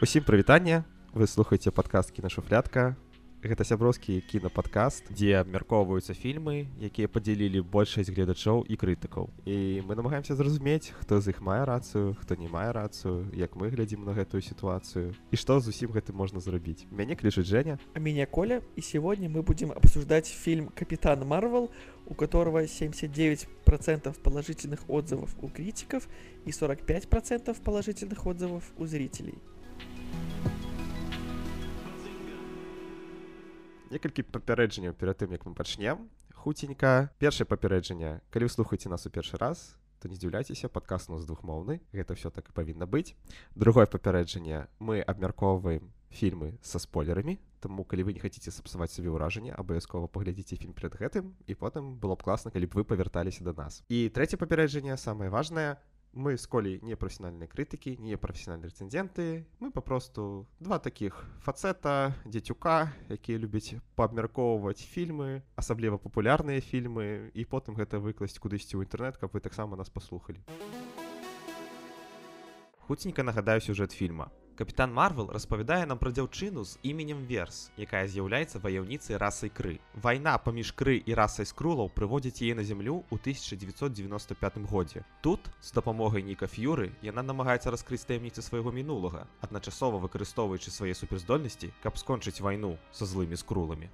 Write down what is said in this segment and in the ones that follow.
Усім прывітанне вы слухаеце падкаст кінашуфлятка гэта сяброўскі кінападкаст дзе абмяркоўваюцца фільмы якія падзялілі большасць гледачоў і крытыкаў і мы намагаемся зразумець хто з іх мае рацыю хто не мае рацыю як мы глядзім на гэтую сітуацыю і што з усім гэтым можна зрабіць мяне клічыць Женя А меня Коля, и сегодня мы будем обсуждать фильм «Капитан Марвел», у которого 79% положительных отзывов у критиков и 45% положительных отзывов у зрителей. Некалькі папярэджанняў перад тым як мы пачнем. Хуценька. Першае папярэджанне. Калі слухаеце нас у першы раз то не здзіўляйцеся падкаст нас двухмоўны. Гэта все так і павінна быць. Другое папярэджанне. Мы абмяркоўваем фільмы са спойлерамі Таму калі вы не хаце сапсаваць сабе ўражанне абавязкова паглядзіце фільм перад гэтым і потым было б класна калі б вы павярталіся да нас. І трэцяе папярэджанне самае важнае мы з колей не прафесінальныя крытыкі не прафесінальныя рэцэнзенты мы папросту два такіх фацэта дзецюка якія любяць паабмяркоўваць фільмы асабліва папулярныя фільмы і потым гэта выкласць кудысьці ў інтэрнэт каб вы таксама нас паслухалі хуценька нагадаю сюжэт фільма Капітан Марвел распавядае нам пра дзяўчыну з іменем Верс, якая з'яўляецца ваяўніцай расай кры. Вайна паміж кры і расай скрулаў прыводзіць яе на зямлю ў 1995 годзе. Тут, з дапамогай Ніка Ф'юры, яна намагаецца раскрыць таямніцы свайго мінулага, адначасова выкарыстоўваючы свае суперздольнасці, каб скончыць вайну са злымі скруламі.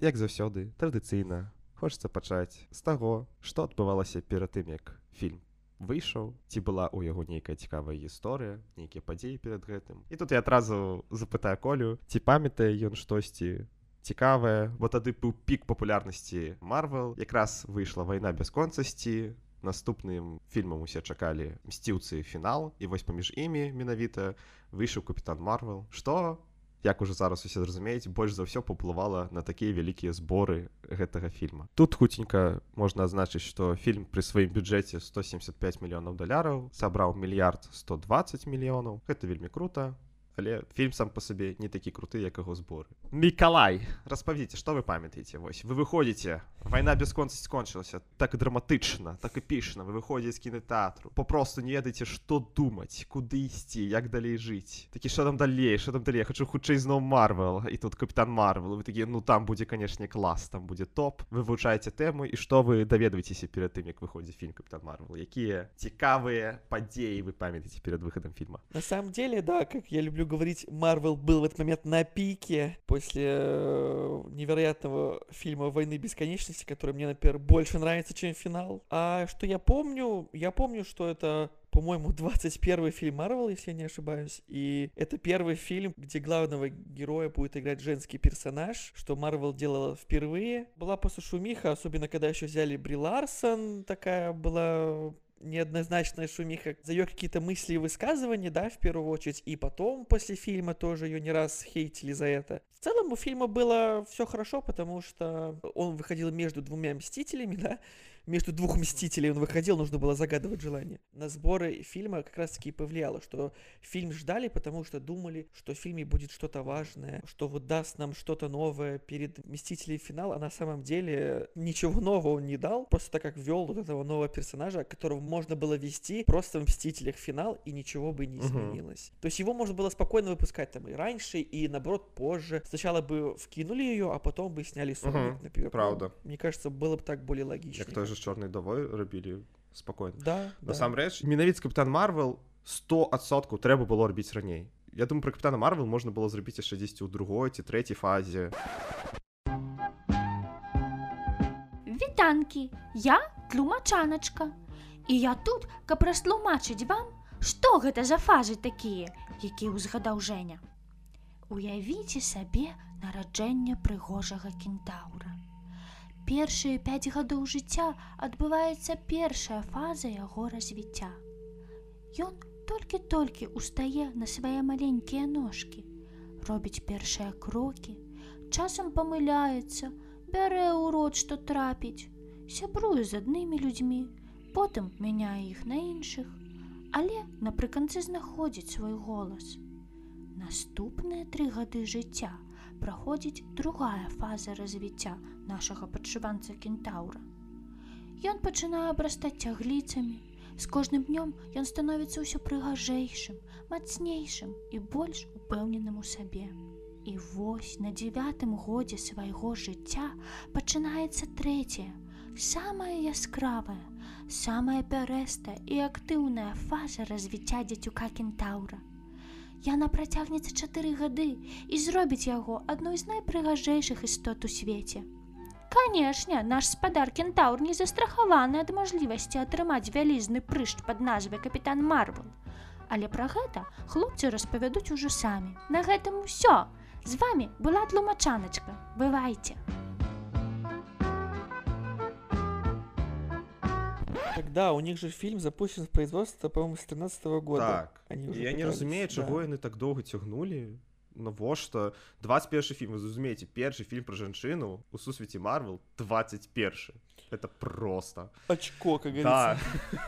як заўсёды традыцыйна хочацца пачаць з таго што адбывалася перад тым як фільм выйшаў ці была ў яго нейкая цікавая гісторыя нейкія падзеі перад гэтым. І тут я адразу запытаю колю ці памятае ён штосьці цікавае? Бо тады быў пік папулярнасці марвел якраз выйшла вайна бясконцасці наступным фільмам усе чакалі мсціўцы. Фінал і вось паміж імі менавіта выйшаў капітан марвел што як уже зараз усе зразумеюць больш за ўсё паўплывала на такія вялікія зборы гэтага фільма. Тут хуценька можна адзначыць што фільм пры сваім бюджэце 175 мільёнаў даляраў сабраў мільярд 120 мільёнаў. Гэта вельмі круто але фільм сам па сабе не такі круты як яго зборы. Мікалай! Распавіце што вы памятаеце? Вось вы выходзіце вайна бясконцасць скончылася. Так драматычна так эпічна. Вы выходзіце з кінотэатру попросту не ведаеце што думаць куды ісці як далей жыць. Такі що там далей? Що там далей? Я хочу хутчэй зноў марвел і тут капітан марвел вы такі ну там будзе канешне клас там будзе топ вы вывучаеце тэму і што вы даведваецеся перад тым як выходзіць фільм капітан марвел якія цікавыя падзеі вы памятаеце перад выхадам фільма? На самом деле, да, как я люблю говорить, Марвел был в этот момент на пике после э, невероятного фильма «Войны бесконечности», который мне, например, больше нравится, чем финал. А что я помню? Я помню, что это по-моему, 21 фильм Марвел, если я не ошибаюсь. И это первый фильм, где главного героя будет играть женский персонаж, что Марвел делала впервые. Была после шумиха, особенно когда еще взяли Бри Ларсон, такая была неоднозначная шумиха за ее какие-то мысли и высказывания, да, в первую очередь, и потом после фильма тоже ее не раз хейтили за это. В целом у фильма было все хорошо, потому что он выходил между двумя мстителями, да, между двух мстителей он выходил, нужно было загадывать желание. На сборы фильма как раз таки и повлияло, что фильм ждали, потому что думали, что в фильме будет что-то важное, что вот даст нам что-то новое перед Мстителей финал, а на самом деле ничего нового он не дал, просто так как ввел вот этого нового персонажа, которого можно было вести просто в Мстителях финал, и ничего бы не изменилось. То есть его можно было спокойно выпускать там и раньше, и наоборот позже. Сначала бы вкинули ее, а потом бы сняли сольник, Мгм, например. Правда. Мне кажется, было бы так более логично. як той же чорнай давой рабілі спакойна Да, да. насамрэч менавіт капітан марвел 100соткаў трэба было рабіць раней Я думаю про капітана марвел можна было зрабіць яшчэ дзесьці ў другой ці трэцяй фазе Вітанкі, я тлумачаначка. І я тут, каб растлумачыць вам, што гэта за фазы такія, якія ўзгадаў Жэня. Уявіце сабе нараджэнне прыгожага кентаўра. Першыя пяць гадоў жыцця адбываецца першая фаза яго развіцця. Ён толькі-толькі устае на свае маленькія ножкі, робіць першыя крокі, часам памыляецца, бярэ ў рот, што трапіць, сябруе з аднымі людзьмі, потым мяняе іх на іншых, але напрыканцы знаходзіць свой голас. Наступныя тры гады жыцця праходзіць другая фаза развіцця нашага падшыванца кентаўра. Ён пачынае абрастаць цягліцамі. З кожным днём ён становіцца ўсё прыгажэйшым, мацнейшым і больш упэўненым у сабе. І вось на дзевятым годзе свайго жыцця пачынаецца трэцяе, самая яскравая, самая пярэстая і актыўная фаза развіцця дзецюка кентаўра. Яна працягнецца чатыры гады і зробіць яго адной з найпрыгажэйшых істот у свеце. Канешне, наш спадар кентаўр не застрахаваны ад мажлівасці атрымаць вялізны прышт пад назвай капітан Марвел. Але пра гэта хлопцы распавядуць ужо самі. На гэтым усё. З вами была тлумачаначка. Бывайце. Тогда у них же фильм запущен в производство, по-моему, с 13 года. Так. Они Я не разумею, да. чаго яны так доўга цягнулі. Навошта 21 фільм вы зразумееце першы фільм пра жанчыну у сусвеце Марвел 21 это просто. Очко, как да.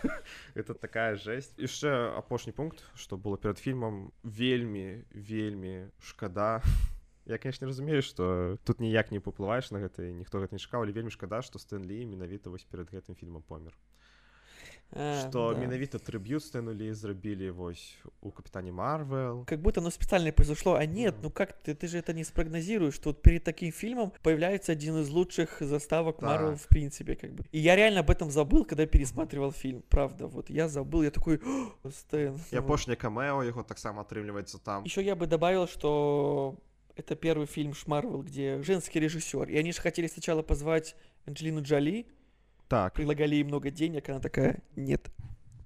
это такая жесть. Яшчэ апошні пункт что было перад фільмам вельмі вельмі шкада я конечно разумею что тут ніяк не паплываеш на гэта і ніхто гэта не чакаў але вельмі шкада что стэнлі менавіта вось перад гэтым фільмам помер что да. менавіта трыб'ют стэнлі зрабілі вось у капітане Марвел Как будто оно специально произошло, а нет, Мгм. ну как ты, ты же это не спрогнозируешь, что вот перед таким фильмом появляется один из лучших заставок Марвел Так. в принципе, как бы. И я реально об этом забыл, когда пересматривал фильм, правда, вот я забыл, я такой, «О, Стэн. і апошняе камео яго таксама атрымліваецца там Еще я бы добавил, что это первый фильм Шмарвел, где женский режиссер, и они же хотели сначала позвать Анджелину Джоли, так предлагали ей много денег, она такая, нет.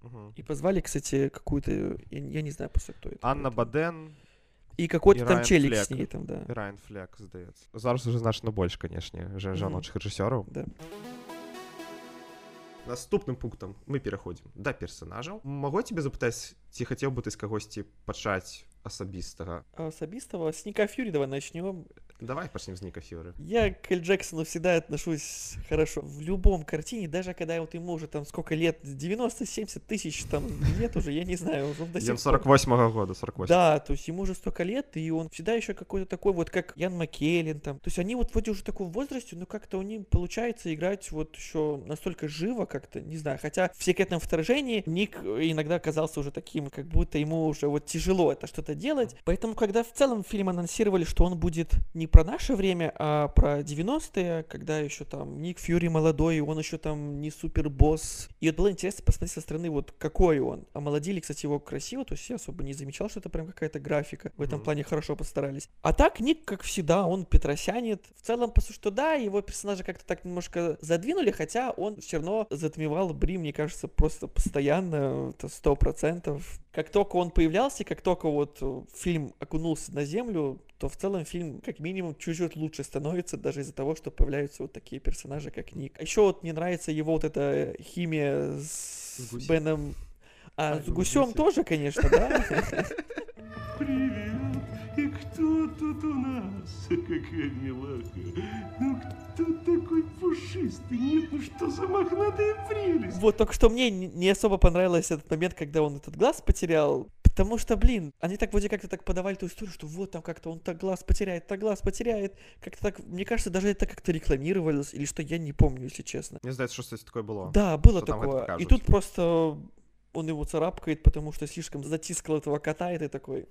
Мгм. И позвали, кстати, какую-то, я, я не знаю просто кто это. Анна кто это. Баден И какой-то и там Райан челик Флек. с ней там, да. і Райан Флек здаецца зараз уже значна больш канешне жа- Мгм. жаночых рэжысёраў Да. наступным пунктам мы пераходзім да персонажаў магу тебе запытаць ці хацеў бы ты з кагосьці пачаць асабістага А особистого с Ника Фьюри давай начнем. давай пачнем з ніка фюры Я к Эль Джексону всегда отношусь хорошо. В любом картине, даже когда вот ему уже там сколько лет, 90-70 тысяч там лет уже, я не знаю, уже до сих пор. 48 года 48 Да, то есть ему уже столько лет, и он всегда еще какой-то такой вот, как Ян Маккеллен там. То есть они вот вроде уже в таком возрасте, но как-то у них получается играть вот еще настолько живо как-то, не знаю. Хотя в секретном вторжении Ник иногда казался уже таким, как будто ему уже вот тяжело это что-то делать. Поэтому, когда в целом фильм анонсировали, что он будет не про наше время, а про 90-е, когда еще там Ник Фьюри молодой, он еще там не супер босс. И вот было интересно посмотреть со стороны, вот какой он. Омолодили, кстати, его красиво, то есть я особо не замечал, что это прям какая-то графика. В этом Мгм. плане хорошо постарались. А так Ник, как всегда, он петросянет. В целом, по сути, что да, его персонажа как-то так немножко задвинули, хотя он все равно затмевал Бри, мне кажется, просто постоянно, это сто процентов. Как только он появлялся, как только вот э, фильм окунулся на землю, то в целом фильм как минимум чуть-чуть лучше становится, даже из-за того, что появляются вот такие персонажи, как Ник. Еще вот мне нравится его вот эта химия с, С гусем. Беном... А, А, с гусем тоже, конечно, да? Привет! И кто тут у нас? Какая милаха! Ну кто такой пушистый? Нет, ну что за мохнатая прелесть? Вот только что мне не не особо понравился этот момент, когда он этот глаз потерял. Потому что, блин, они так вроде как-то так подавали ту историю, что вот там как-то он так глаз потеряет, так глаз потеряет. Как-то так, мне кажется, даже это как-то рекламировалось, или что я не помню, если честно. Мне здаецца что кстати такое было Да, было Что такое. И тут просто он его царапкает, потому что слишком затискал этого кота, и ты такой...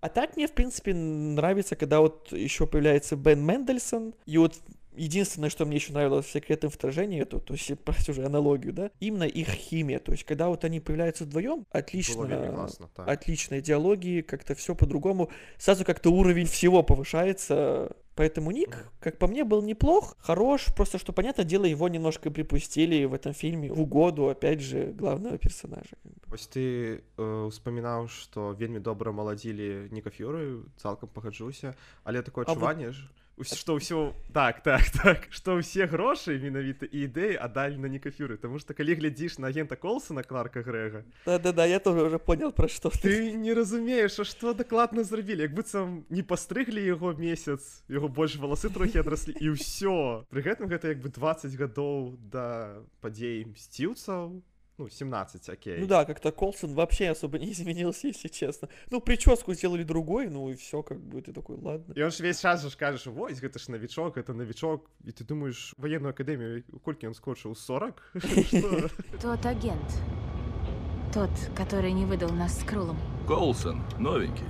А так мне, в принципе, нравится, когда вот еще появляется Бен Мендельсон, и вот единственное, что мне еще нравилось в секретном вторжении, это, то есть, прости уже аналогию, да, именно их химия, то есть, когда вот они появляются вдвоем, было вельмі отлично, класна так. отличные диалоги, как-то все по-другому, сразу как-то уровень всего повышается, поэтому Ник, Мгм. как по мне, был неплох, хорош, просто что, понятное дело, его немножко припустили в этом фильме в угоду, опять же, главного персонажа. как бы. Вось ты э, успамінаў што вельмі добра маладзілі ніка фюры цалкам пагаджуся але такое А вот- адчуванне ж што ўсё так так так што ўсе грошы менавіта і ідэі аддалі на нікафюры Таму што калі глядзіш на агента колсона кларка грэга Да-да-да, я тоже уже понял, про что ты. ты не разумееш а што дакладна зрабілі як быццам не пастрыглі яго месяц яго больш валасы трохі адраслі і ўсё пры гэтым гэта як бы 20 гадоў да падзей мсціўцаў Ну, 17, окей. Ну да, как-то Колсон вообще особо не изменился, если честно. Ну, прическу сделали другой, ну и все, как бы ты такой, ладно. І он ж весь час же ж каже, що ось, гэта ж новичок, это новичок. І ти думаєш, воєнну академію, колькі він скочив? 40? Що? Тот агент. Тот, который не выдал нас с Крулом. Коулсон, новенький.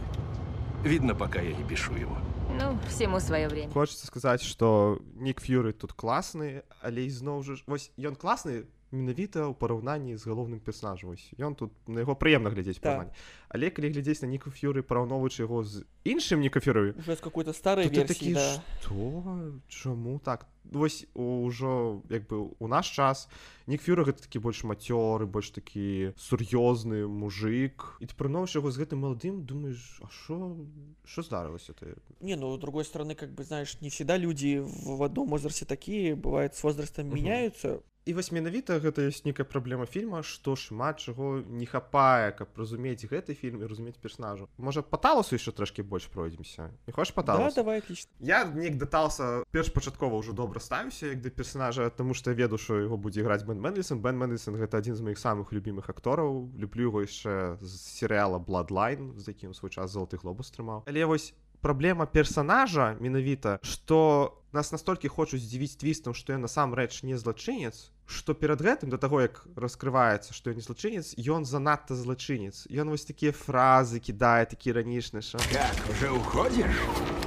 Видно, пока я не пишу его. Ну, всему свое время. Хочеться сказати, що Нік Ф'юрі тут класний, але і знову ж, ось ён класний Менавіта ў параўнанні з галоўным персонажам. Ось ён тут на яго прыемна глядзець Так. параўнанні. Але калі глядзець на Ніку Ф'юрі, параўноўваючы яго з іншым Ніка Ф'юры, Уже с какой-то старой то ты такі, да. што? Чаму так? Вось ужо як бы у наш час Нік Ф'юры гэта такі больш мацёры, больш такі сур'ёзны мужик. І ты параўноўваеш яго з гэтым маладым, думаеш, а што што здарылася ты? Не, ну, другой стороны, как бы, знаешь, не всегда люди в в одном возрасте такие, бывает, с возрастом Мгм. меняются. І вось менавіта гэта ёсць нейкая праблема фільма што шмат чаго не хапае каб разумець гэты фільм і разумець персонажу можа па таласу яшчэ трошкі больш пройдземся? Не хочаш па Да, давай, отлично. я неяк да талса першпачаткова ўжо добра ставіўся як да персонажа тому што я веду што яго будзе граць бен Мэнлісон бен Мэнлісон гэта адзін з маіх самых любімых актораў. Люблю яго яшчэ з серыяла бладлайн з якім свой час залаты глобус трымаў. Але вось праблема персонажа менавіта што нас настолькі хочуць здзівіць твістам што ён насамрэч не злачынец што перад гэтым да таго як раскрываецца што ён не злачынец ён занадта злачынец ён вось такія фразы кідае такі іранічны ша Как, уже уходишь?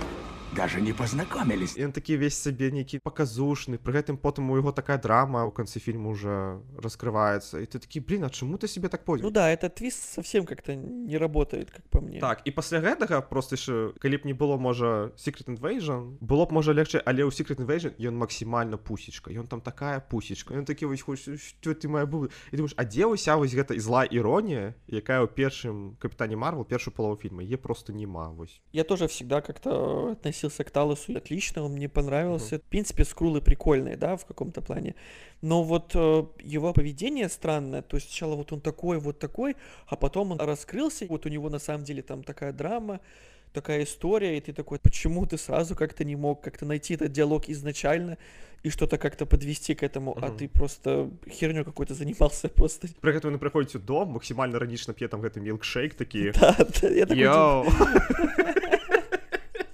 Даже не познакомились. Ён такі весь сабе нейкі паказушны пры гэтым потым у яго такая драма ў канцы фільму уже раскрываецца і ты такі блин а чаму ты себе так Ну подзел да, этот твист совсем как-то не работает, как по мне. так і пасля гэтага просто яшчэ калі б не было можа secret invasion было б можа легче але ў secret invasion ён максімальна пусечка ён там такая пусечка ён такі вось хоч што ты моя быў і думаешь а дзе уся вось гэта і зла іронія якая ў першым капітане марвел першую палову фільма е просто нема вось Я тоже всегда как-то относился к Талосу отлично, он мне понравился. В принципе, скрулы прикольные, да, в каком-то плане. Но вот э, его поведение странное. То есть сначала вот он такой, вот такой, а потом он раскрылся. Вот у него на самом деле там такая драма, такая история, и ты такой, почему ты сразу как-то не мог как-то найти этот диалог изначально и что-то как-то подвести к этому, а Мгм. ты просто херню какой-то занимался просто. пры гэтым яны прыходзяць у дом максімальна ранічна п'е там гэты мілкшейк такі Да, да, я такой, Йоу!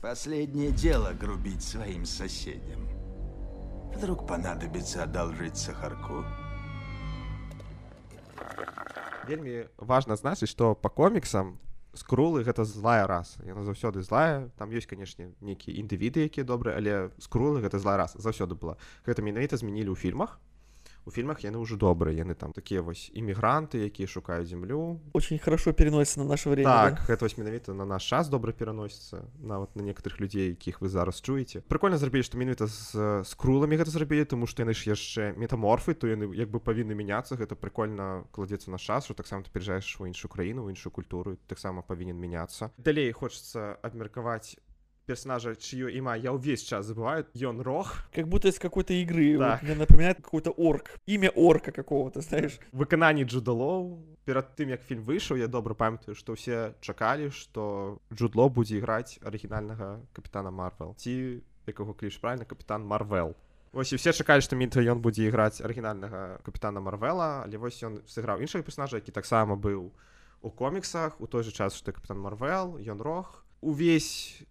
Последнее дело грубить своим соседям. Вдруг понадобится одолжить сахарку? вельмі важна значыць што па коміксам скрулы гэта злая раса яна заўсёды злая там ёсць канешне нейкія індывіды якія добрыя але скрулы гэта злая раса заўсёды была гэта менавіта змянілі ў фільмах У фільмах яны ўжо добрыя яны там такія вось імігранты якія шукаюць зямлю очень хорошо переносится на наше время. так да. гэта вось менавіта на наш час добра пераносіцца нават на некаторых людзей якіх вы зараз чуеце прикольно зрабілі што менавіта з скруламі гэта зрабілі тому што яны ж яшчэ метаморфы то яны як бы павінны мяняцца гэта прикольно кладзецца на час што таксама ты пераязджаеш у іншую краіну у іншую культуру таксама павінен мяняцца далей хочацца абмеркаваць персонажа чье імя я ўвесь час забываю ён рог Как будто из какой-то игры. Так. Вот мне напоминает какой-то орк. Имя орка какого-то, знаешь. выкананні джудалоў перад тым як фільм выйшаў я добра памятаю што ўсе чакалі што Джуд Лоу будзе іграць арыгінальнага капітана марвел ці якога кліш правильно капітан марвел Вось і все чакалі што менавіта ён будзе іграць арыгінальнага капітана марвела але вось ён сыграў іншага персонажа які таксама быў у коміксах у той же час што капітан марвел Ён-Рогг увесь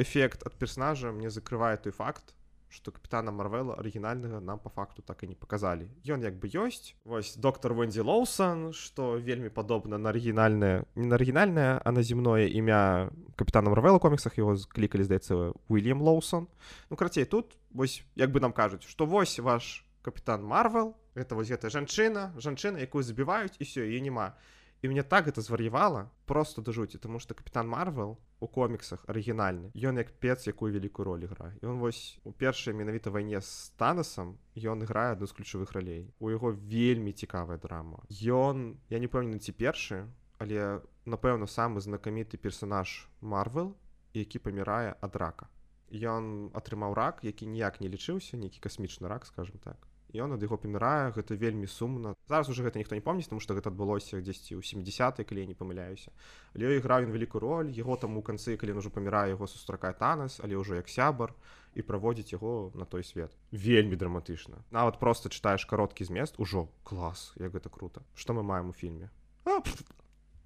эфект ад персонажа мне закрывае той факт што капітана марвела арыгінальнага нам по факту так і не паказалі ён як бы ёсць вось доктор венді лоусон што вельмі падобна на арыгінальнае не на арыгінальнае а на земное імя капітана марвела у коміксах его клікалі здаецца уильям лоусон ну карацей тут вось як бы нам кажуць што вось ваш капітан марвел гэта вось гэтая жанчына жанчына якую забіваюць і все яе няма і мне так гэта звар'явала просто да жуці тому что капітан марвел у коміксах арыгінальны ён як пец якую вялікую роль іграе ён вось у першай менавіта вайне з танасам ён іграе адну з ключавых ралей у яго вельмі цікавая драма. Ён я не пэўнены ці першы але напэўна самы знакаміты персонаж марвел які памірае ад рака. Ён атрымаў рак які ніяк не лічыўся нейкі касмічны рак скажем так ён ад яго памірае гэта вельмі сумна зараз уже гэта ніхто не помніць тому что гэта адбылося дзесьці ў 70 калі не памыляюся але іграў ён вялікую роль яго там у канцы калі ужо памірае яго сустракае танас але ўжо як сябар і праводзіць яго на той свет. Вельмі драматычна нават просто чытаеш кароткі змест ужо клас як гэта круто. Што мы маем у фільме а, пф,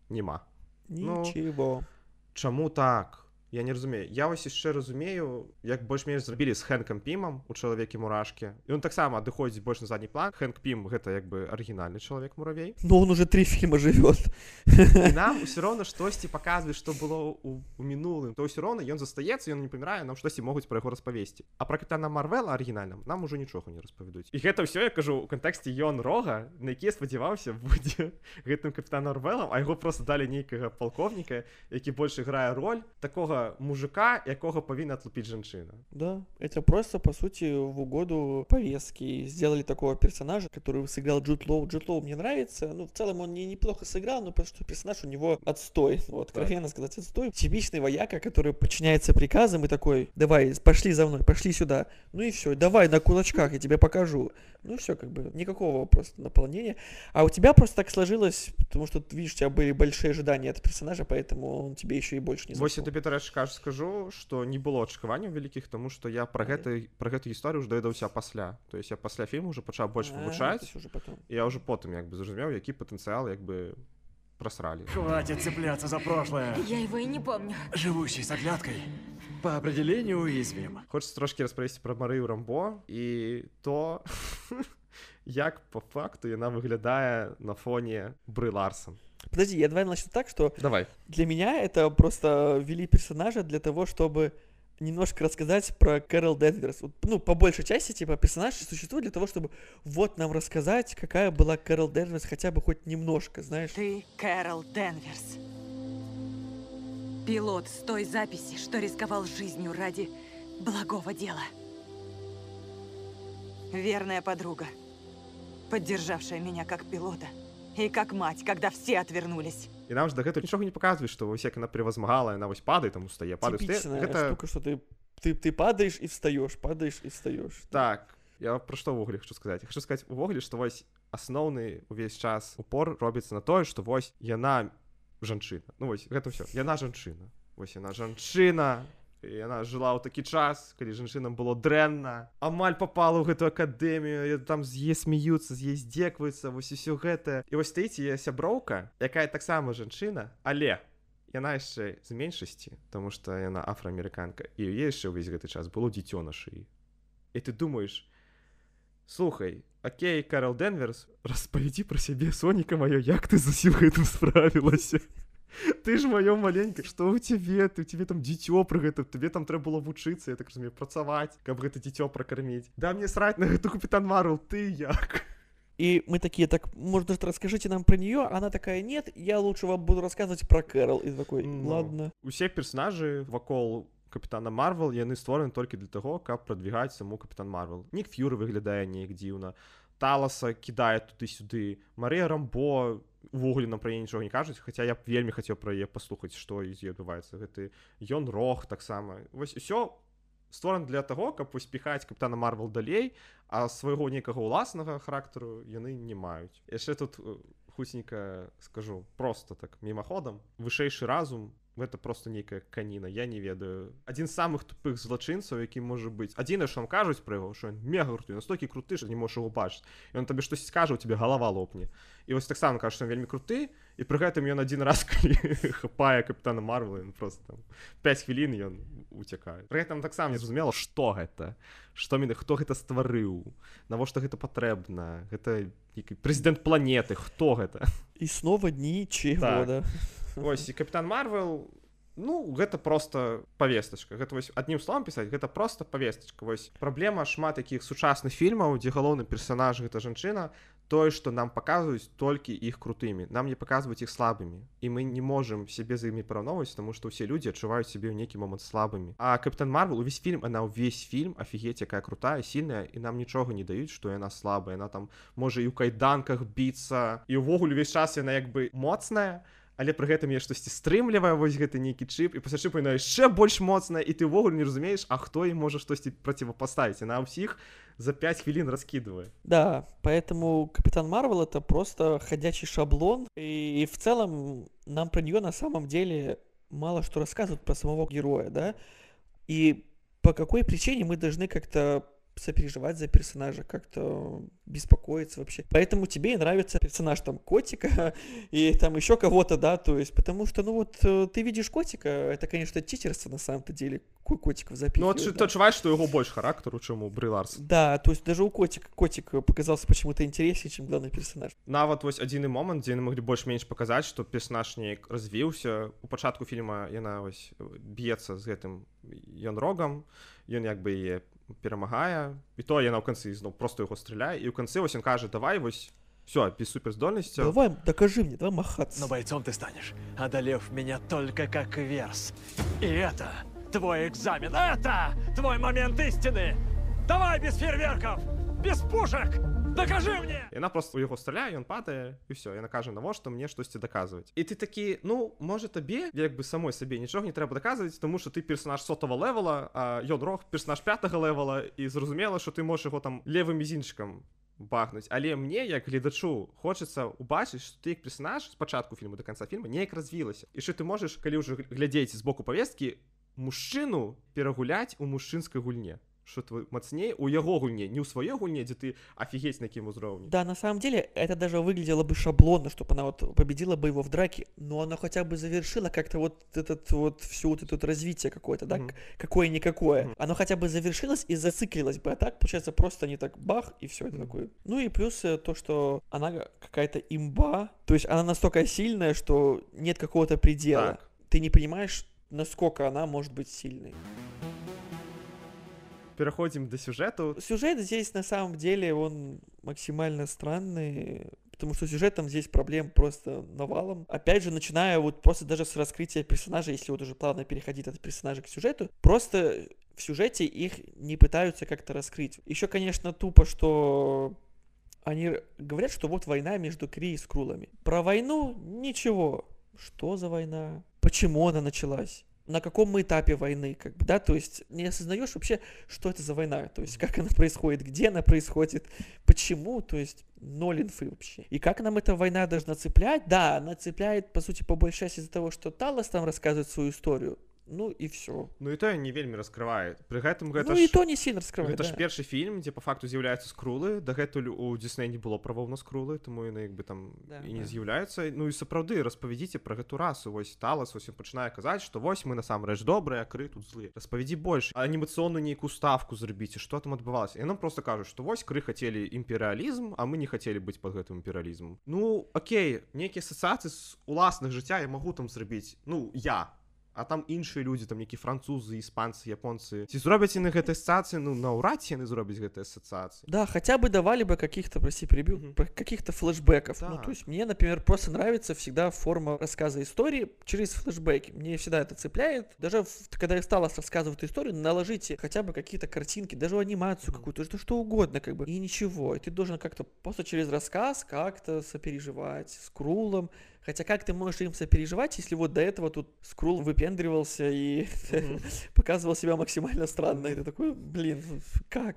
няма Ну, Ничего. Чаму так? Я не разумею. Я вось яшчэ разумею, як больш-менш зрабілі з Хэнкам Пімам у чалавекі мурашкі. Ён таксама адыходзіць больш на задні план. Хэнк Пім гэта як бы арыгінальны чалавек муравей. Но он уже три фильма живет. І нам усё роўна штосьці паказвае, што было ў, у мінулым, то ўсё роўна ён застаецца, ён не памірае, нам штосьці могуць пра яго распавесці. А пра капітана Марвела арыгінальным нам ужо нічога не распавядуць. І гэта ўсё я кажу у кантэксце ён рога, на які спадзяваўся будзе гэтым капітан Марвелам, а яго просто далі нейкага палковніка, які больш грае роль такога мужика, якога павінна атлупіць жанчына. Да, это просто, по сути, в угоду повестки. Сделали такого персонажа, который сыграл Джуд Лоу. Джуд Лоу мне нравится. Ну, в целом он не неплохо сыграл, но просто персонаж у него отстой. Вот, откровенно сказать, отстой. Типичный вояка, который подчиняется приказам и такой, давай, пошли за мной, пошли сюда. Ну и все, давай на кулачках, я тебе покажу. Ну все, как бы, никакого просто наполнения. А у тебя просто так сложилось, потому что, ты видишь, у тебя были большие ожидания от персонажа, поэтому он тебе еще и больше не зашел табе тарэч кажу скажу што не было адчуванняў вялікіх тому што я пра гэты пра гэту гісторыю ўжо даведаўся пасля то есть я пасля фільму уже пачаў больш А, вывучаць это всё уже потом. і я ўжо потым як бы зразумеў які патэнцыял як бы прасралі Хватит цепляться за прошлое. Я его и не помню. Живущий с оглядкой по определению уязвим. хочется трошки распавесці пра марыю рамбо і то як по факту яна выглядае на фоне бры ларсон Подожди, я давай начну так, что давай для меня это просто ввели персонажа для того, чтобы немножко рассказать про Кэрол Денверс. Вот, Ну, по большей части, типа, персонаж существует для того, чтобы вот нам рассказать, какая была Кэрол Денверс, хотя бы хоть немножко, знаешь. Ты Кэрол Денверс. Пилот с той записи, что рисковал жизнью ради благого дела. Верная подруга, поддержавшая меня как пилота и как мать, когда все отвернулись. і нам ж дагэтуль нічога не паказваюць што вось як яна превазмагала яна вось падае там устае устае. Типичная гэта штука, что ты, ты, ты падаешь и встаешь, падаешь и встаешь. Так, я пра што ўвогуле хочу сказаць. Хочу сказаць увогуле, што вось асноўны увесь час упор робіцца на тое, што вось яна жанчына. Ну вось гэта ўсё. Яна жанчына. Вось яна жанчына. Яна жыла ў такі час, калі жанчынам было дрэнна. Амаль попала ў гэту акадэмію, там з яе смеюцца, з яе здзекваюцца, вось усё гэта. І вось стаіць яе сяброўка, якая таксама жанчына, але яна яшчэ з меншасці, таму што яна афраамерыканка. І яе яшчэ ўвесь гэты час было дзіцё на шыі. І ты думаеш, слухай, окей, Карл Денверс, распавядзі пра сябе Соніка маё, як ты з усім гэтым справілася. Ты ж маё маленька, што ў цябе, ты ў цябе там дзіцё пры гэтым, табе там трэба было вучыцца, я так разумею, працаваць, каб гэта дзіцё пракарміць. Да мне сраць на гэту капітан Марвел, ты як? И мы такие, так, может, расскажите нам про нее? Она такая, нет, я лучше вам буду рассказывать про Кэрол. И такой, Ну. ладно. Усе персонажы вакол капітана Марвел яны створаны толькі для таго, каб прадвігаць саму капітан Марвел. Нік Ф'юры выглядае неяк дзіўна. Таласа кідае туды-сюды. Марыя Рамбо увогуле нам пра яе нічога не кажуць, хаця я б вельмі хацеў пра яе паслухаць, што з ёй адбываецца гэты ён рог таксама. Вось усё створана для таго, каб успіхаць капітана Марвел далей, а свайго нейкага ўласнага характару яны не маюць. Яшчэ тут э, хуценька скажу просто так мімаходам вышэйшы разум гэта просто нейкая каніна я не ведаю. Адзін з самых тупых злачынцаў які можа быць адзінае што вам кажуць пра яго що круты настолькі круты што не можаш его бачыць ён табе штось скажа у тебе галава лопне і вось таксама кажа што вельмі круты і пры гэтым ён адзін раз хапае капітана марвела ён просто там 5 хвілін ён уцякае пры гэтым таксама не зразумела што гэта што мене хто гэта стварыў навошта гэта патрэбна гэта прэзідэнт планеты хто гэта И снова ничего, Так. да. Вось і капітан Марвел ну гэта просто павестачка. Гэта вось адным словом пісаць гэта просто павестачка. Вось праблема шмат якіх сучасных фільмаў дзе галоўны персонаж гэта жанчына тое што нам паказваюць толькі іх крутымі. Нам не паказваюць іх слабымі. І мы не можам сябе з імі параўноўваць таму што ўсе людзі адчуваюць сябе ў нейкі момант слабымі. А капітан Марвел увесь фільм она ўвесь фільм офігеть якая крутая сильная і нам нічога не даюць што яна слабая. Яна там можа і ў кайданках біцца і ўвогуле увесь час яна як бы моцная але пры гэтым я штосьці стрымлівае вось гэты нейкі чып і пасля чыпу яна яшчэ больш моцная і ты ўвогуле не разумееш а хто і можа штосьці процівапаставіць на ўсіх за 5 хвілін раскидывае Да, поэтому Капитан Марвел это просто ходячий шаблон, и, и в целом нам про нее на самом деле мало что рассказывают про самого героя, да, и по какой причине мы должны как-то сопереживать за персонажа, как-то беспокоиться вообще. Поэтому тебе и нравится персонаж там котика и там еще кого-то, да, то есть, потому что, ну вот, э, ты видишь котика, это, конечно, читерство на самом-то деле, ку- котиков Ну запихивать. от да. ты адчуваеш што яго больш характару чым у Бры Ларс Да, то есть даже у котика котик показался почему-то интереснее, чем главный персонаж. нават вось адзіны момант дзе яны маглі больш-менш паказаць што персонаж неяк развіўся у пачатку фільма яна вось б'ецца з гэтым ён рогам ён як бы яе перамагае і то яна ў канцы зноў просто яго страляе і ў канцы вось ён кажа давай вось все без суперздольнасцяў Давай, докажи мне, давай махаться. Но бойцом ты станешь, одолев меня только как верс. И это твой экзамен, это твой момент истины. Давай без фейерверков, без пушек, докажи мне! яна просто у яго страляе ён падае і все яна кажа навошта мне штосьці даказваць і ты такі ну можа табе як бы самой сабе нічога не трэба даказваць тому что ты персонаж сотого левела Ён-Рогг персонаж пятого левела і зразумела что ты можаш яго там левым мізінчыкам бахнуць але мне як гледачу хочацца убачыць что ты як персонаж спачатку фільму до конца фільма неяк развілася і що ты можаш калі ўжо глядзець з боку павесткі мужчыну перагуляць у мужчынскай гульне что твой мацней у яго гульне не ў сваёй гульне дзе ты офігеть на якім узроўні Да, на самом деле, это даже выглядело бы шаблонно, чтобы она вот победила бы его в драке, но она хотя бы завершила как-то вот этот вот все вот это вот развитие какое-то, да, Мгм. к- какое-никакое. Мгм. Оно хотя бы завершилось и зациклилось бы, а так, получается, просто не так бах, и все это Мгм. такое. Ну и плюс э, то, что она какая-то имба, то есть она настолько сильная, что нет какого-то предела. Так. Ты не понимаешь, насколько она может быть сильной. пераходзім до сюжэту Сюжет здесь на самом деле он максимально странный, потому что сюжетом здесь проблем просто навалом. Опять же, начиная вот просто даже с раскрытия персонажа, если вот уже плавно переходить от персонажа к сюжету, просто в сюжете их не пытаются как-то раскрыть. Еще, конечно, тупо, что они говорят, что вот война между Кри и Скрулами. Про войну ничего. Что за война? Почему она началась? На каком мы этапе войны, как бы, да, то есть не осознаешь вообще, что это за война, то есть как она происходит, где она происходит, почему, то есть ноль инфы вообще. И как нам эта война должна цеплять? Да, она цепляет, по сути, по большей части из-за того, что Талос там рассказывает свою историю, ну и все. Ну і тое не вельмі раскрывае пры гэтым гэта Ну ж... то не сильно раскрывает, Гэта ж да. першы фільм дзе по факту з'яўляюцца скрулы. Дагэтуль у Дисней не было правоў на скрулы тому яны як бы там Да, і не да. з'яўляюцца Ну і сапраўды распавядзіце пра гэту расу. Вось талас ён пачынае казаць што вось мы насамрэч добрыя кры тут злы распавядзі больш анімацыйную нейкую ставку зрабіце што там адбывалася. І нам просто кажуць што вось кры хацелі імперыялізм а мы не хацелі быць под гэтым імперыялізмом Ну Окей нейкія асацыяцыі з уласных жыцця я магу там зрабіць. Ну я а там іншыя людзі там нейкі французы іспанцы японцы ці зробяць яны гэтай асацыяцыі ну наўрад ці яны зробяць гэтай асацыяцыі Да, хотя бы давали бы каких-то, прости, перебью, Мгм. про- каких-то флешбеков. Ну, Да. то есть мне, например, просто нравится всегда форма рассказа истории через флешбеки. Мне всегда это цепляет. Даже в- когда я стала рассказывать историю, наложите хотя бы какие-то картинки, даже анимацию какую-то, что, что угодно, как бы. И ничего. И ты должен как-то просто через рассказ как-то сопереживать с Крулом. Хотя как ты можешь им сопереживать, если вот до этого тут Скрул выпендривался и показывал себя максимально странно. И ты такой, блин, как?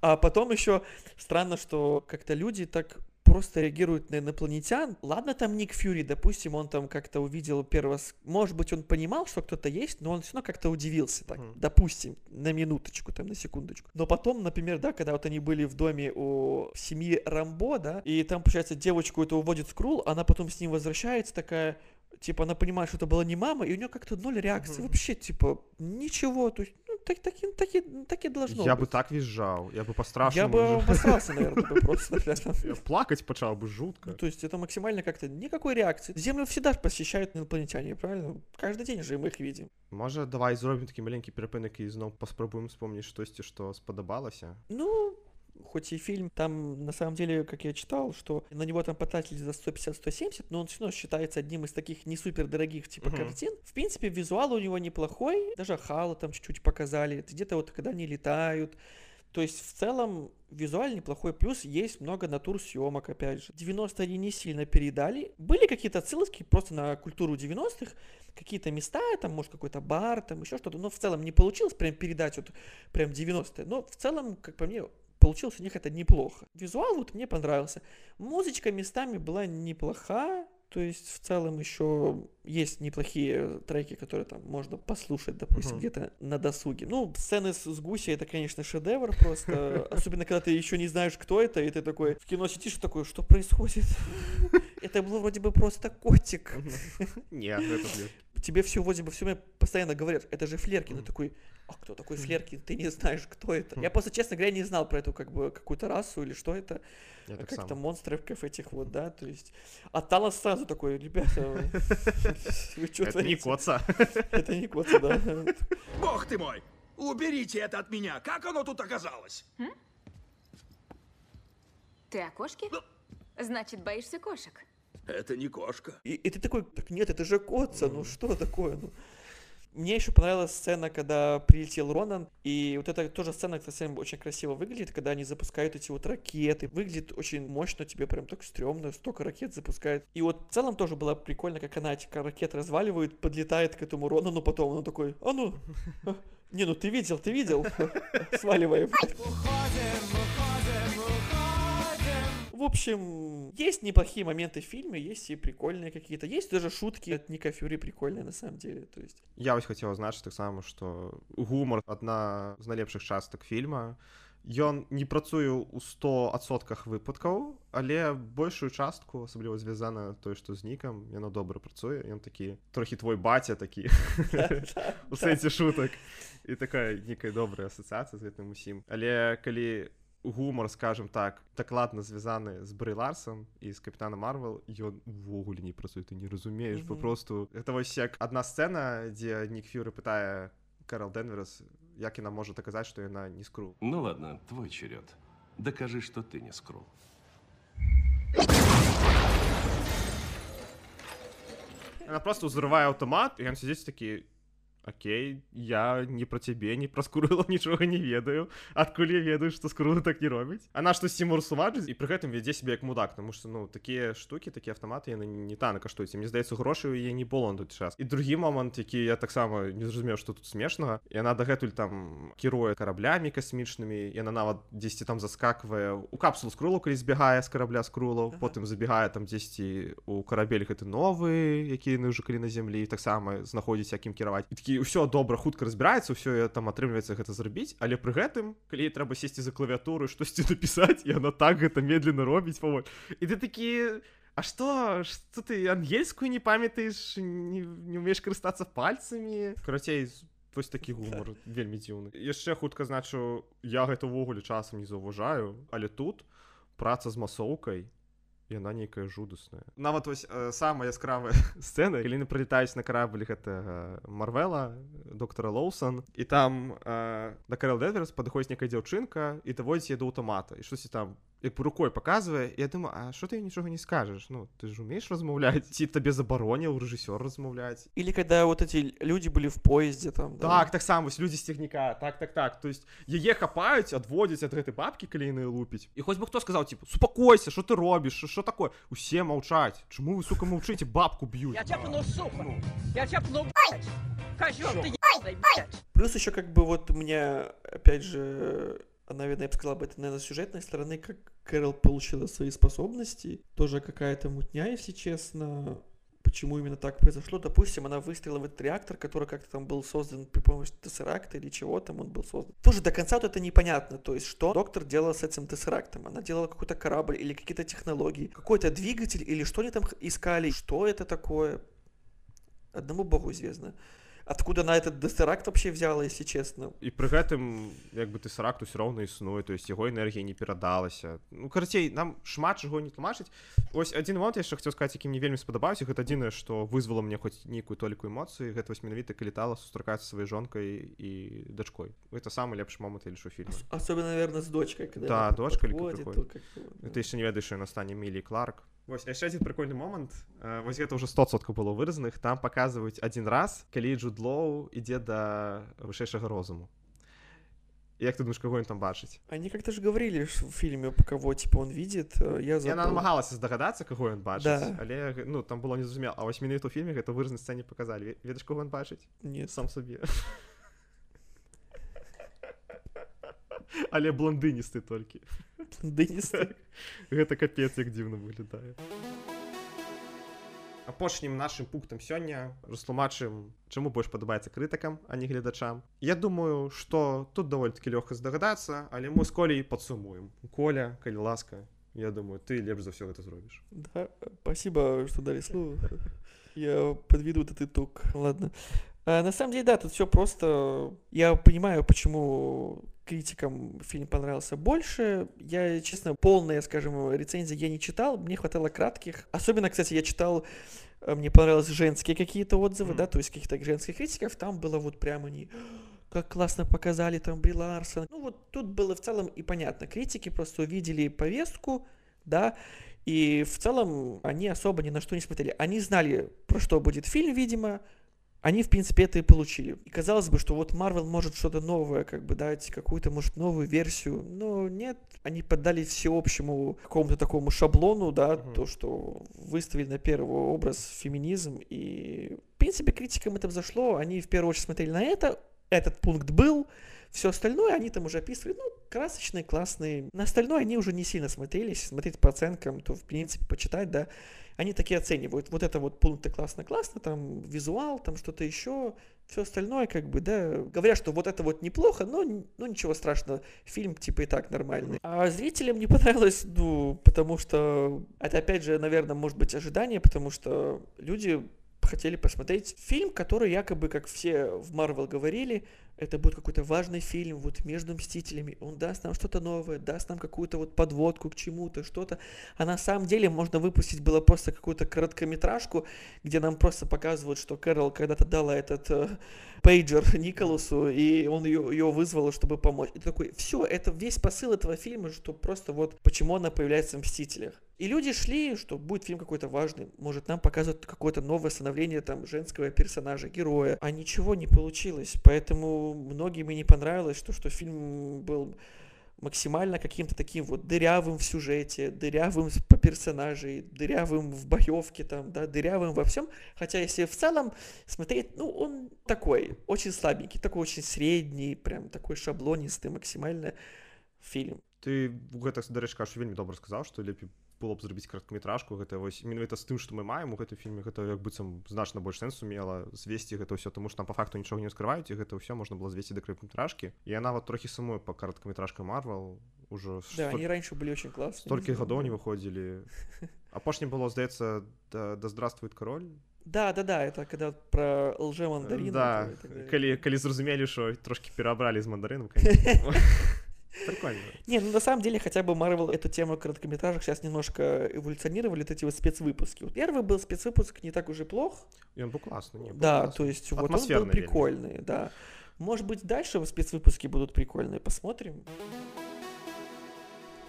А потом еще странно, что как-то люди так просто реагируют на инопланетян. Ладно, там Ник Фьюри, допустим, он там как-то увидел первого... Может быть, он понимал, что кто-то есть, но он все равно как-то удивился так. Мгм. Допустим, на минуточку, там, на секундочку. Но потом, например, да, когда вот они были в доме у семьи Рамбо, да, и там, получается, девочку это уводит Скрул, она потом с ним возвращается такая, типа, она понимает, что это была не мама, и у нее как-то ноль реакции. Мгм. Вообще, типа, ничего. То есть, ну, так, так, и- так, и- так и должно я быть. бы так визжаў я бы Я по-страшнаму бы жа- обосрался, наверное, бы просто. реально. Я плакаць пачаў бы Ну, жутко то есть это максимально как-то никакой реакции. Землю всегда посещают инопланетяне, правильно? Каждый день же мы их видим. можа давай зробім такі маленькі перапынак і зноў паспрабуем успомніць штосьці што спадабалася Ну, хоть и фильм, там на самом деле, как я читал, что на него там потратили за 150-170, но он все равно считается одним из таких не супер дорогих типа Мгм. картин. В принципе, визуал у него неплохой, даже Хала там чуть-чуть показали, Это где-то вот когда они летают, То есть в целом визуально неплохой плюс, есть много натур съемок, опять же. 90-е они не сильно передали. Были какие-то отсылки просто на культуру 90-х, какие-то места, там, может, какой-то бар, там, еще что-то, но в целом не получилось прям передать вот прям 90-е. Но в целом, как по мне, получилось у них это неплохо. Визуал вот мне понравился. Музычка местами была неплоха, то есть в целом еще есть неплохие треки, которые там можно послушать, допустим, Мгм. где-то на досуге. Ну, сцены с, с гуси это, конечно, шедевр просто. Особенно, когда ты еще не знаешь, кто это, и ты такой в кино сидишь такой, что происходит? Это был вроде бы просто котик. Нет, это. Тебе все вроде бы все время постоянно говорят, это же Флеркин. И такой, а кто такой Флеркин? Ты не знаешь, кто это. Я просто, честно говоря, не знал про эту как бы какую-то расу или что это. Я А так как само. там монстров этих вот, да, то есть. А Талос сразу такой, ребята, вы что Это не коца. Это не коца, да. Бог ты мой! Уберите это от меня! Как оно тут оказалось? Ты о кошке? Значит, боишься кошек? Это не кошка. И, и ты такой, так нет, это же Котца, ну что такое, ну. Мне еще понравилась сцена, когда прилетел Ронан, и вот эта тоже сцена, кстати, очень красиво выглядит, когда они запускают эти вот ракеты. Выглядит очень мощно, тебе прям так стрёмно, столько ракет запускают. И вот в целом тоже было прикольно, как она эти ракеты разваливает, подлетает к этому Ронану потом, он такой, а ну, а, не, ну ты видел, ты видел, сваливаем. В общем, есть неплохие моменты в фильме, есть и прикольные какие-то. Есть даже шутки от Ника Фюри прикольные на самом деле. То есть Я ось хацеў адзначыць таксама што гумар адна з найлепшых частак фільма ён не працуе ў 100сотках выпадкаў але большую частку асабліва звязана той што з нікам яно добра працуе ён такі трохі твой баця такі у сэнсе шутак і такая некая добрая асацыяцыя з гэтым усім але калі гумар скажем так дакладна звязаны з брэй ларсом і з капітана марвел ён увогуле не працуе ты не разумееш Мгм. папросту гэта вось як адна сцэна дзе нік фюры пытае Карл Денверс як яна можа даказаць што яна не скру Ну ладно, твой черед. Докажи, что ты не скрул. Яна просто ўзрывае аўтамат і ён сядзіць такі Окей, я не про цябе не пра скрулаў нічога не ведаю. Адкуль я ведаю што скрулы так не робіць она што сімур сумаджыць і пры гэтым вядзе сябе як мудак тому што ну такія штукі такія аўтаматы яны не тана каштуюць І мне здаецца грошы яе не было на той час і другі момант які я таксама не зразумеў што тут смешнага яна дагэтуль там кіруе караблямі касмічнымі яна нават дзесьці там заскаквае у капсулу скрулу калі збягае з карабля скрулаў Ага. потым забегае там дзесьці у карабель гэты новы які яны ўжо калі на зямлі таксама знаходзіць якім кіраваць і такі ўсё добра хутка разбіраецца ўсё там атрымліваецца гэта зрабіць але пры гэтым калі трэба сесці за клавіатуру і штосьці напісаць і яна так гэта медленно робіць паволь і ты такі А што што ты ангельскую не памятаеш не, не умееш карыстацца пальцамі? Карацей вось такі гумор вельмі дзіўны. Яшчэ хутка значу я гэта ўвогуле часам не заўважаю але тут праца з масоўкай яна нейкая жудасная нават вось э, самая яскравая сцэна калі яны прылетаюць на караблі гэтага марвела доктора лоусон. І там э, да карел дэверс падыходзіць некая дзяўчынка і даводзіць яе да аўтамата і штосьці там як рукой паказвае я думаю а що ты нічога не скажаш ну ты ж умееш размаўляць ці табе забароніў рэжысёр размаўляць Или когда вот эти люди были в поезде там. да. так таксама вось людзі з цягніка так так так. То есть яе хапаюць адводзяць ад гэтай бабкі калі яны лупіць і хоць бы хто сказаў типа супакойся что ты робіш що такое усе маўчаць чаму вы сука маўчыце бабку б'юць тяпну, сука! Я тяпну, блядь! Козёл, ты ебаный, блядь! Плюс еще как бы вот у меня, опять же, наверное, я бы сказал бы, это, наверное, с сюжетной стороны, как Кэрол получила свои способности. Тоже какая-то мутня, если честно. Почему именно так произошло? Допустим, она выстрелила в этот реактор, который как-то там был создан при помощи тессеракта или чего там он был создан. Тоже до конца вот это непонятно. То есть, что доктор делала с этим тессерактом? Она делала какой-то корабль или какие-то технологии, какой-то двигатель или что они там искали? Что это такое? Одному богу известно. Откуда она этот тессеракт вообще взяла, если честно? і пры гэтым як бы ты сарак ўсё роўна існуе то есть яго энергія не перадалася ну карацей нам шмат чаго не тлумачыць ось адзін момант яшчэ хацеў сказаць які мне вельмі спадабаўся гэта адзінае што вызвала мне хоць нейкую толіку эмоцыі гэта вось менавіта калі тала сустракаецца сваёй жонкай і дачкой гэта самы лепшы момант я лішу фільма Особенно, наверное, с дочкой, когда Да, дочка или подходит, приходит. то как-то вот, ты яшчэ не ведаеш на стане мілі кларк Вось яшчэ адзін прикольны момант Э, вось гэта ўжо жорстка было выразаных там паказваюць адзін раз калі Джуд Лоу ідзе да вышэйшага розуму Як ты думаешь, кого ён там бачыць? Они как-то же говорили в фильме, кого типа он видит. э, Я Яна забыл. намагалася здагадацца, каго ён бачыць, Да. але ну там было незразумела, а вось менавіта ў фільме гэта выразнай сцэне паказалі. Ве- Ведаеш, каго ён бачыць? Нет. Сам сабе. Але блондыністы толькі. Гэта капец, як дзіўна выглядае. Апошнім нашым пунктам сёння растлумачым, чаму больш падабаецца крытыкам, а не гледачам. Я думаю, што тут даволі-такі лёгка здагадацца, але мы з колей падсумуем. Коля, калі ласка, я думаю, ты лепш за ўсё гэта зробіш. Да, спасибо, что дали слово. Я подведу этот итог. Ладно. А, на самом деле, да, тут все просто. Я понимаю, почему критикам фильм понравился больше. Я, честно, полные, скажем, рецензии я не читал. Мне хватало кратких. Особенно, кстати, я читал, э, мне понравились женские какие-то отзывы, да, то есть каких-то женских критиков. Там было вот прямо они как классно показали там Бри Ларсон. Ну вот тут было в целом и понятно. Критики просто увидели повестку, да, и в целом они особо ни на что не смотрели. Они знали, про что будет фильм, видимо, они, в принципе, это и получили. И казалось бы, что вот Марвел может что-то новое, как бы дать, какую-то, может, новую версию. Но нет, они поддались всеобщему какому-то такому шаблону, да, то, что выставили на первый образ феминизм. И, в принципе, критикам это взошло. Они в первую очередь смотрели на это. Этот пункт был. Все остальное они там уже описывали, ну, красочные, классные. На остальное они уже не сильно смотрели. Если смотреть по оценкам, то, в принципе, почитать, да, они такие оценивают. Вот это вот пункты классно-классно, там визуал, там что-то еще, все остальное, как бы, да. Говорят, что вот это вот неплохо, но ну ничего страшного, фильм типа и так нормальный. А зрителям не понравилось, ну, потому что это опять же, наверное, может быть ожидание, потому что люди хотели посмотреть фильм, который якобы, как все в Марвел говорили, это будет какой-то важный фильм вот между Мстителями. Он даст нам что-то новое, даст нам какую-то вот подводку к чему-то, что-то. А на самом деле можно выпустить было просто какую-то короткометражку, где нам просто показывают, что Кэрол когда-то дала этот э, пейджер Николасу, и он ее, ее вызвал, чтобы помочь. И такой, все, это весь посыл этого фильма, что просто вот почему она появляется в Мстителях. И люди шли, что будет фильм какой-то важный, может нам показывают какое-то новое становление там женского персонажа, героя, а ничего не получилось, поэтому многим и не понравилось, что, что фильм был максимально каким-то таким вот дырявым в сюжете, дырявым по персонажей, дырявым в боевке там, да, дырявым во всем. Хотя если в целом смотреть, ну, он такой, очень слабенький, такой очень средний, прям такой шаблонистый максимально фильм. Ты гэта дарэчы кажу вельмі добра сказаў што лепей было б зрабіць кароткаметражку гэта вось менавіта з тым што мы маем у гэтым фільме гэта як быццам значна больш сэнсу мела звесці гэта ўсё тому што там па факту нічога не скрываюць і гэта ўсё можна было звесці да кароткаметражкі я нават трохі сумую па кароткаметражкам Марвел ужо Да, столь- они раньше были очень классные. столькі гадоў не выходзілі апошнім было здаецца да, да здравствует король Да, да, да, это когда про лжемандарин. да и так калі калі зразумелі що трошки перабралі з мандарыном прикольно Не, ну на самом деле хотя бы Marvel эту тему короткометражек сейчас немножко эволюционировали, вот эти вот спецвыпуски. Вот первый был спецвыпуск не так уж и плох. И он был классный, не, был Да, классный. то есть вот он был прикольный, да. Может быть, дальше спецвыпуски будут прикольные, посмотрим.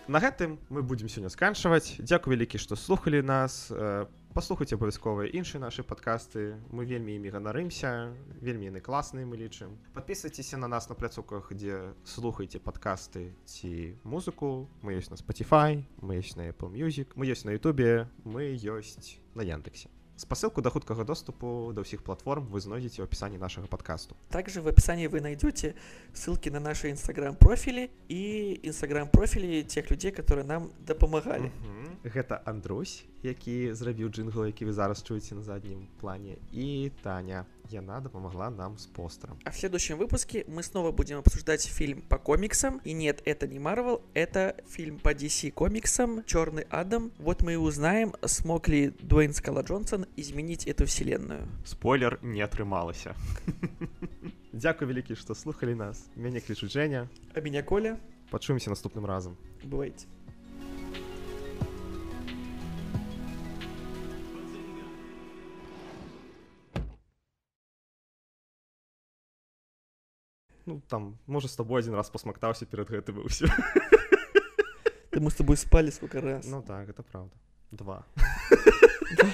На гэтым мы будем сёння сканчваць дзякую вялікі што слухалі нас. Э, паслухайце абавязкова іншыя нашы падкасты мы вельмі імі ганарымся вельмі яны класныя мы лічым подписывайтеся на нас на пляцоўках дзе слухайце падкасты ці музыку. Мы ёсць на Spotify мы ёсць на Apple Music мы ёсць на Ютубе мы ёсць на Яндексе спасылку да хуткага доступу да ўсіх платформ вы знойдзеце ў апісанні нашага падкасту Также в описании вы найдете ссылки на наши инстаграм-профили и инстаграм-профили тех людей, которые нам допомагали. Гэта Андрусь, які зрабіў джингл, які вы зараз чуеце на заднім плане і Таня. Яна дапамагла нам з постаром. А в следующем выпуске мы снова будем обсуждать фильм по комиксам. И нет, это не Marvel, это фильм по DC комиксам «Черный Адам». Вот мы и узнаем, смог ли Дуэйн Скала Джонсон изменить эту вселенную. Спойлер не атрымалася. Дзякуй вялікі, што слухалі нас. Мяне клічуць Жэня. А меня Коля. Пачуемся наступным разам. Бывайте. Ну там можа з табой адзін раз пасмактаўся перад гэтым і ўсё. Да мы с тобой спали сколько раз. Ну так, это правда. Два. Да.